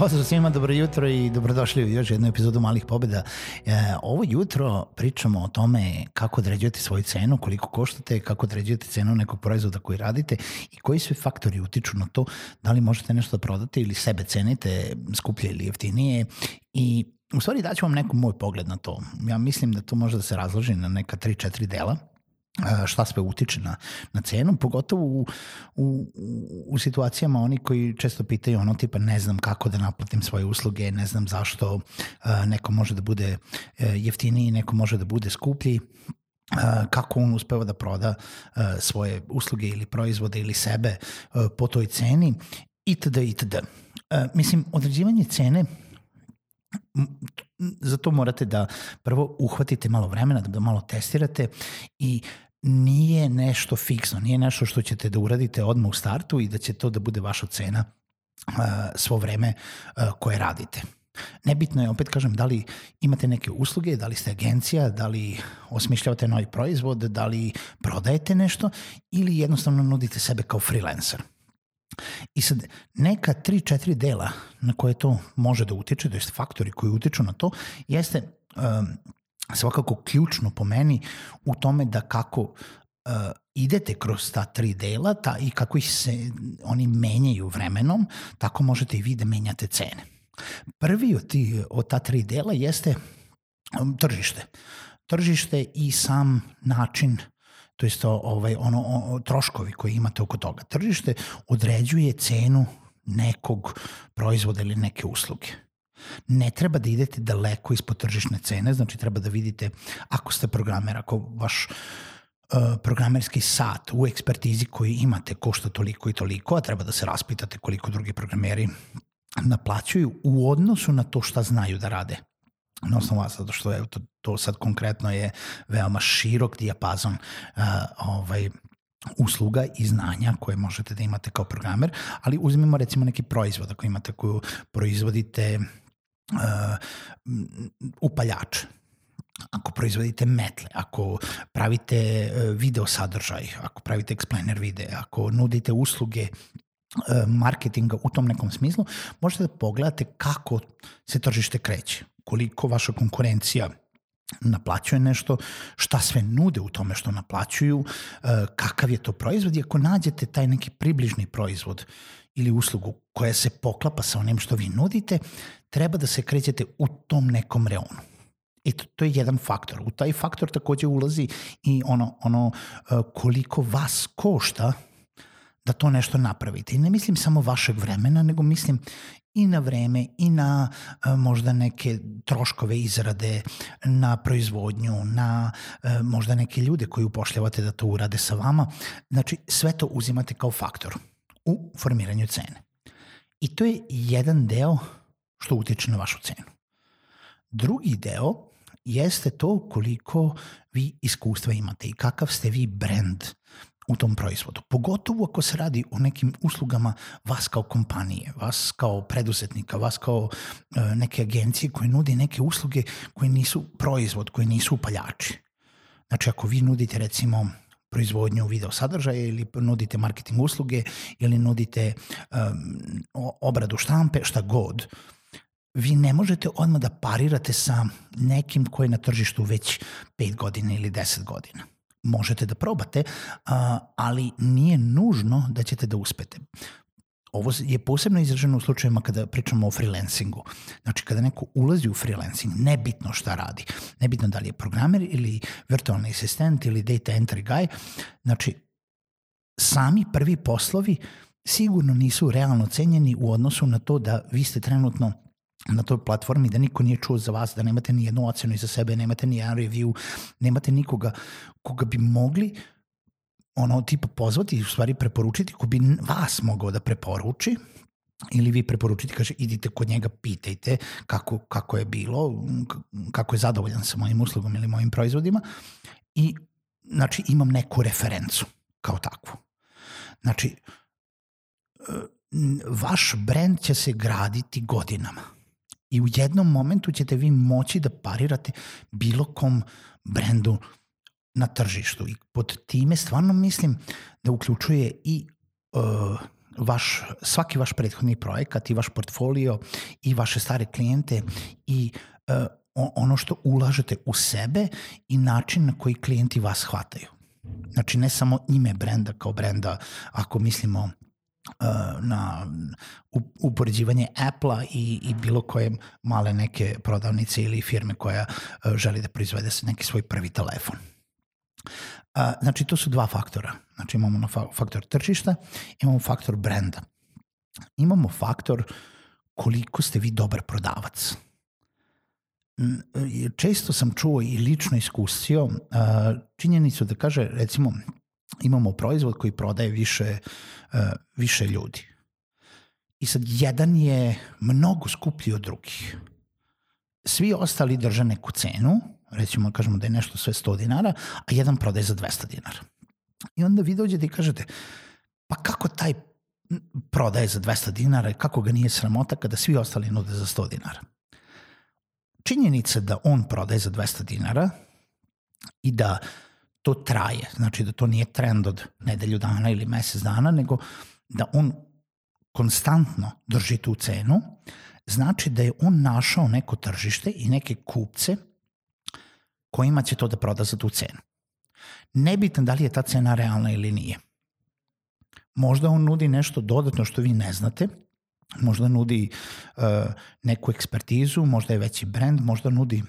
Pozdrav svima, dobro jutro i dobrodošli u još jednu epizodu Malih pobjeda. E, ovo jutro pričamo o tome kako određujete svoju cenu, koliko koštate, kako određujete cenu nekog proizvoda koji radite i koji sve faktori utiču na to da li možete nešto da prodate ili sebe cenite skuplje ili jeftinije i u stvari daću vam neko moj pogled na to. Ja mislim da to može da se razloži na neka 3-4 dela šta sve utiče na, na cenu, pogotovo u, u, u situacijama oni koji često pitaju ono tipa ne znam kako da naplatim svoje usluge, ne znam zašto uh, neko može da bude uh, jeftiniji, neko može da bude skuplji, Uh, kako on uspeva da proda uh, svoje usluge ili proizvode ili sebe po toj ceni itd. itd. Mislim, određivanje cene za to morate da prvo uhvatite malo vremena, da malo testirate i nije nešto fiksno, nije nešto što ćete da uradite odmah u startu i da će to da bude vaša cena svo vreme koje radite. Nebitno je, opet kažem, da li imate neke usluge, da li ste agencija, da li osmišljavate novi proizvod, da li prodajete nešto ili jednostavno nudite sebe kao freelancer. I sad, neka 3-4 dela na koje to može da utiče, to je faktori koji utiču na to, jeste um, svakako ključno po meni u tome da kako uh, idete kroz ta tri dela ta, i kako ih se oni menjaju vremenom, tako možete i vi da menjate cene. Prvi od, ti, od ta tri dela jeste tržište. Tržište i sam način to je ovaj, ono, o, troškovi koji imate oko toga. Tržište određuje cenu nekog proizvoda ili neke usluge. Ne treba da idete daleko ispod tržišne cene, znači treba da vidite ako ste programer, ako vaš uh, programerski sat u ekspertizi koji imate košta toliko i toliko, a treba da se raspitate koliko drugi programeri naplaćuju u odnosu na to šta znaju da rade. Na osnovu vas, zato što je, to, to sad konkretno je veoma širok dijapazon uh, ovaj, usluga i znanja koje možete da imate kao programer, ali uzmimo recimo neki proizvod, ako imate koju proizvodite uh, upaljače, ako proizvodite metle, ako pravite uh, video sadržaj, ako pravite explainer videa, ako nudite usluge uh, marketinga u tom nekom smislu, možete da pogledate kako se tržište kreće, koliko vaša konkurencija naplaćuje nešto, šta sve nude u tome što naplaćuju, kakav je to proizvod i ako nađete taj neki približni proizvod ili uslugu koja se poklapa sa onim što vi nudite, treba da se krećete u tom nekom reonu. I to, to je jedan faktor. U taj faktor takođe ulazi i ono, ono uh, koliko vas košta da to nešto napravite. I ne mislim samo vašeg vremena, nego mislim i na vreme i na uh, možda neke troškove izrade, na proizvodnju, na uh, možda neke ljude koji upošljavate da to urade sa vama. Znači, sve to uzimate kao faktor u formiranju cene. I to je jedan deo što utiče na vašu cenu. Drugi deo jeste to koliko vi iskustva imate i kakav ste vi brand u tom proizvodu. Pogotovo ako se radi o nekim uslugama vas kao kompanije, vas kao preduzetnika, vas kao uh, neke agencije koje nudi neke usluge koje nisu proizvod, koje nisu upaljači. Znači ako vi nudite recimo proizvodnju video sadržaja ili nudite marketing usluge ili nudite um, obradu štampe, šta god, vi ne možete odmah da parirate sa nekim ko je na tržištu već 5 godina ili 10 godina. Možete da probate, ali nije nužno da ćete da uspete. Ovo je posebno izraženo u slučajima kada pričamo o freelancingu. Znači, kada neko ulazi u freelancing, nebitno šta radi, nebitno da li je programer ili virtualni asistent ili data entry guy, znači, sami prvi poslovi sigurno nisu realno cenjeni u odnosu na to da vi ste trenutno na toj platformi da niko nije čuo za vas, da nemate ni jednu ocenu iza sebe, nemate ni jedan review, nemate nikoga koga bi mogli ono tipa pozvati i u stvari preporučiti ko bi vas mogao da preporuči ili vi preporučite, kaže, idite kod njega, pitajte kako, kako je bilo, kako je zadovoljan sa mojim uslugom ili mojim proizvodima i znači imam neku referencu kao takvu. Znači, e, vaš brand će se graditi godinama i u jednom momentu ćete vi moći da parirate bilo kom brendu na tržištu i pod time stvarno mislim da uključuje i uh, vaš, svaki vaš prethodni projekat i vaš portfolio i vaše stare klijente i uh, ono što ulažete u sebe i način na koji klijenti vas hvataju. Znači ne samo ime brenda kao brenda, ako mislimo na upoređivanje Apple-a i, i bilo koje male neke prodavnice ili firme koja uh, želi da proizvede neki svoj prvi telefon. A, znači, to su dva faktora. Znači, imamo faktor tržišta, imamo faktor brenda. Imamo faktor koliko ste vi dobar prodavac. Često sam čuo i lično iskusio činjenicu da kaže, recimo, imamo proizvod koji prodaje više, više ljudi. I sad, jedan je mnogo skuplji od drugih. Svi ostali drže neku cenu, recimo kažemo da je nešto sve 100 dinara, a jedan prodaje za 200 dinara. I onda vi dođete i kažete, pa kako taj prodaje za 200 dinara kako ga nije sramota kada svi ostali nude za 100 dinara. Činjenica da on prodaje za 200 dinara i da to traje, znači da to nije trend od nedelju dana ili mesec dana, nego da on konstantno drži tu cenu, znači da je on našao neko tržište i neke kupce kojima će to da proda za tu cenu. Nebitno da li je ta cena realna ili nije. Možda on nudi nešto dodatno što vi ne znate, možda nudi uh, neku ekspertizu, možda je veći brand, možda nudi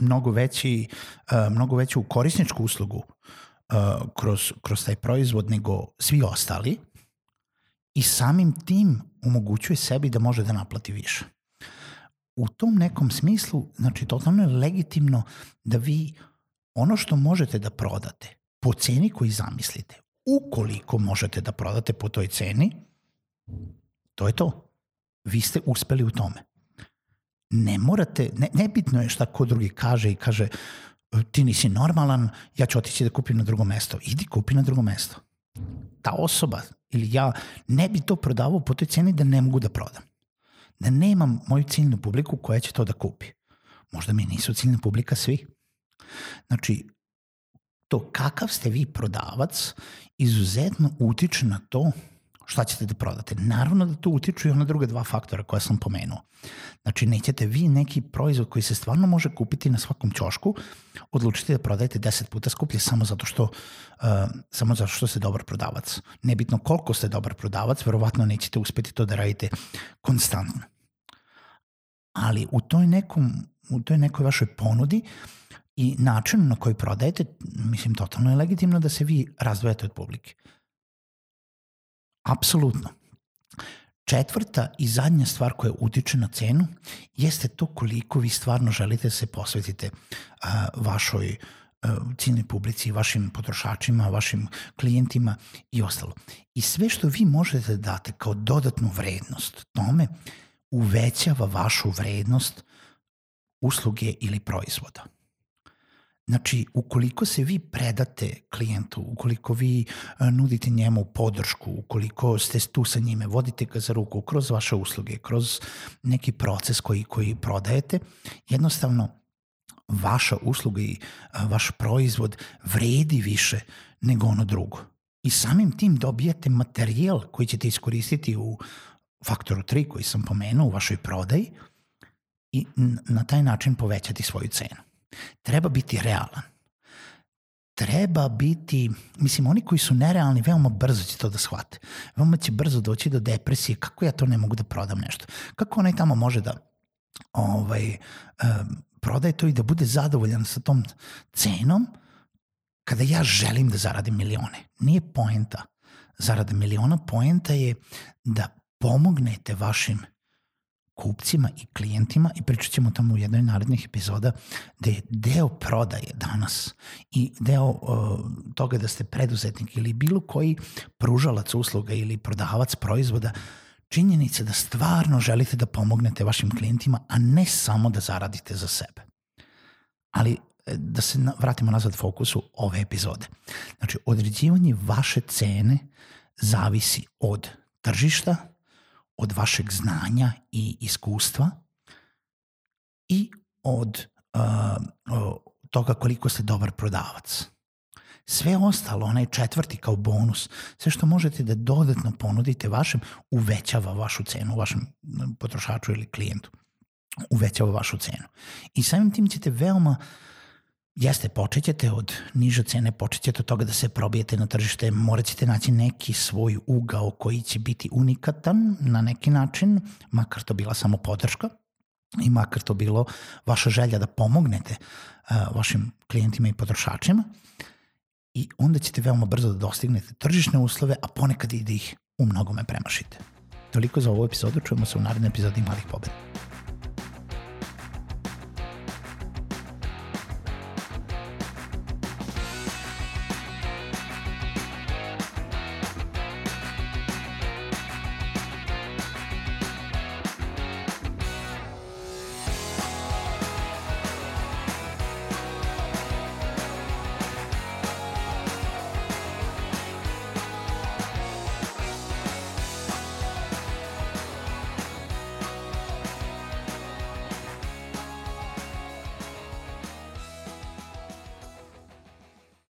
mnogo, veći, uh, mnogo veću korisničku uslugu uh, kroz, kroz taj proizvod nego svi ostali i samim tim omogućuje sebi da može da naplati više u tom nekom smislu, znači totalno je legitimno da vi ono što možete da prodate po ceni koji zamislite, ukoliko možete da prodate po toj ceni, to je to. Vi ste uspeli u tome. Ne morate, ne, nebitno je šta ko drugi kaže i kaže ti nisi normalan, ja ću otići da kupim na drugo mesto. Idi kupi na drugo mesto. Ta osoba ili ja ne bi to prodavao po toj ceni da ne mogu da prodam da nemam moju ciljnu publiku koja će to da kupi. Možda mi nisu ciljna publika svi. Znači, to kakav ste vi prodavac izuzetno utiče na to šta ćete da prodate. Naravno da to utiču i ona druga dva faktora koja sam pomenuo. Znači, nećete vi neki proizvod koji se stvarno može kupiti na svakom ćošku, odlučiti da prodajete 10 puta skuplje samo zato što, uh, samo zato što ste dobar prodavac. Nebitno koliko ste dobar prodavac, verovatno nećete uspeti to da radite konstantno. Ali u toj, nekom, u toj nekoj vašoj ponudi i načinu na koji prodajete, mislim, totalno je legitimno da se vi razdvojate od publike. Apsolutno. Četvrta i zadnja stvar koja utiče na cenu jeste to koliko vi stvarno želite da se posvetite a, vašoj ciljnoj publici, vašim potrošačima, vašim klijentima i ostalo. I sve što vi možete da date kao dodatnu vrednost tome uvećava vašu vrednost usluge ili proizvoda. Znači, ukoliko se vi predate klijentu, ukoliko vi e, nudite njemu podršku, ukoliko ste tu sa njime, vodite ga za ruku kroz vaše usluge, kroz neki proces koji, koji prodajete, jednostavno vaša usluga i e, vaš proizvod vredi više nego ono drugo. I samim tim dobijate materijal koji ćete iskoristiti u faktoru 3 koji sam pomenuo u vašoj prodaji i na taj način povećati svoju cenu. Treba biti realan. Treba biti, mislim, oni koji su nerealni, veoma brzo će to da shvate. Veoma će brzo doći do depresije, kako ja to ne mogu da prodam nešto. Kako onaj tamo može da ovaj, um, prodaje to i da bude zadovoljan sa tom cenom, kada ja želim da zaradim milione. Nije poenta zarada miliona poenta je da pomognete vašim kupcima i klijentima i pričat ćemo tamo u jednoj narednih epizoda da je deo prodaje danas i deo uh, toga da ste preduzetnik ili bilo koji pružalac usluga ili prodavac proizvoda činjenica da stvarno želite da pomognete vašim klijentima, a ne samo da zaradite za sebe. Ali e, da se vratimo nazad fokusu ove epizode. Znači, određivanje vaše cene zavisi od tržišta, od vašeg znanja i iskustva i od uh, toga koliko ste dobar prodavac. Sve ostalo, onaj četvrti kao bonus, sve što možete da dodatno ponudite vašem, uvećava vašu cenu, vašem potrošaču ili klijentu. Uvećava vašu cenu. I samim tim ćete veoma uh, Jeste, počet ćete od niže cene, počet ćete od toga da se probijete na tržište, morat ćete naći neki svoj ugao koji će biti unikatan na neki način, makar to bila samo podrška i makar to bilo vaša želja da pomognete uh, vašim klijentima i potrošačima i onda ćete veoma brzo da dostignete tržišne uslove, a ponekad i da ih u mnogome premašite. Toliko za ovu epizodu, čujemo se u narednoj epizodi Malih pobeda.